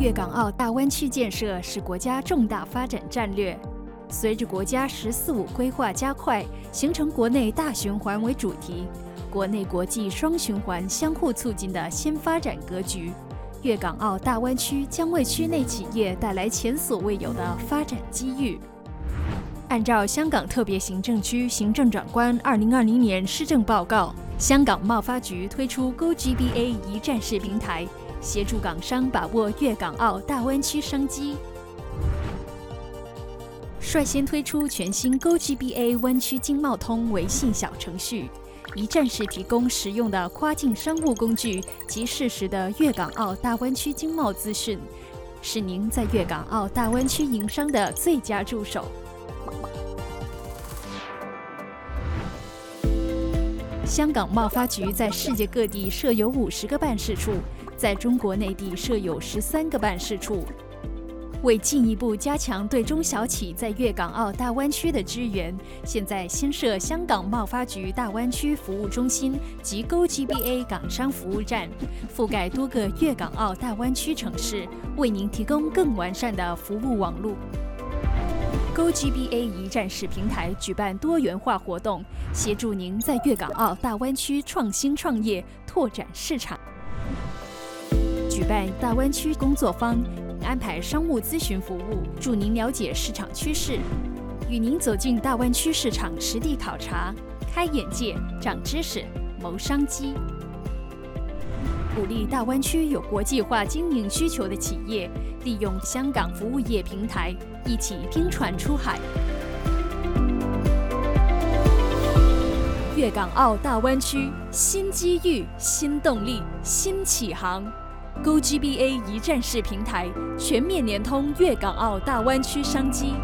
粤港澳大湾区建设是国家重大发展战略。随着国家“十四五”规划加快，形成国内大循环为主题、国内国际双循环相互促进的新发展格局，粤港澳大湾区将为区内企业带来前所未有的发展机遇。按照香港特别行政区行政长官二零二零年施政报告，香港贸发局推出 GoGBA 一站式平台。协助港商把握粤港澳大湾区商机，率先推出全新 GoGBA 湾区经贸通微信小程序，一站式提供实用的跨境商务工具及适时的粤港澳大湾区经贸资讯，是您在粤港澳大湾区营商的最佳助手。香港贸发局在世界各地设有五十个办事处。在中国内地设有十三个办事处，为进一步加强对中小企在粤港澳大湾区的支援，现在新设香港贸发局大湾区服务中心及 GoGBA 港商服务站，覆盖多个粤港澳大湾区城市，为您提供更完善的服务网络。GoGBA 一站式平台举办多元化活动，协助您在粤港澳大湾区创新创业、拓展市场。举办大湾区工作坊，安排商务咨询服务，助您了解市场趋势，与您走进大湾区市场实地考察，开眼界、长知识、谋商机。鼓励大湾区有国际化经营需求的企业，利用香港服务业平台，一起拼船出海。粤港澳大湾区新机遇、新动力、新启航。GoGBA 一站式平台，全面联通粤港澳大湾区商机。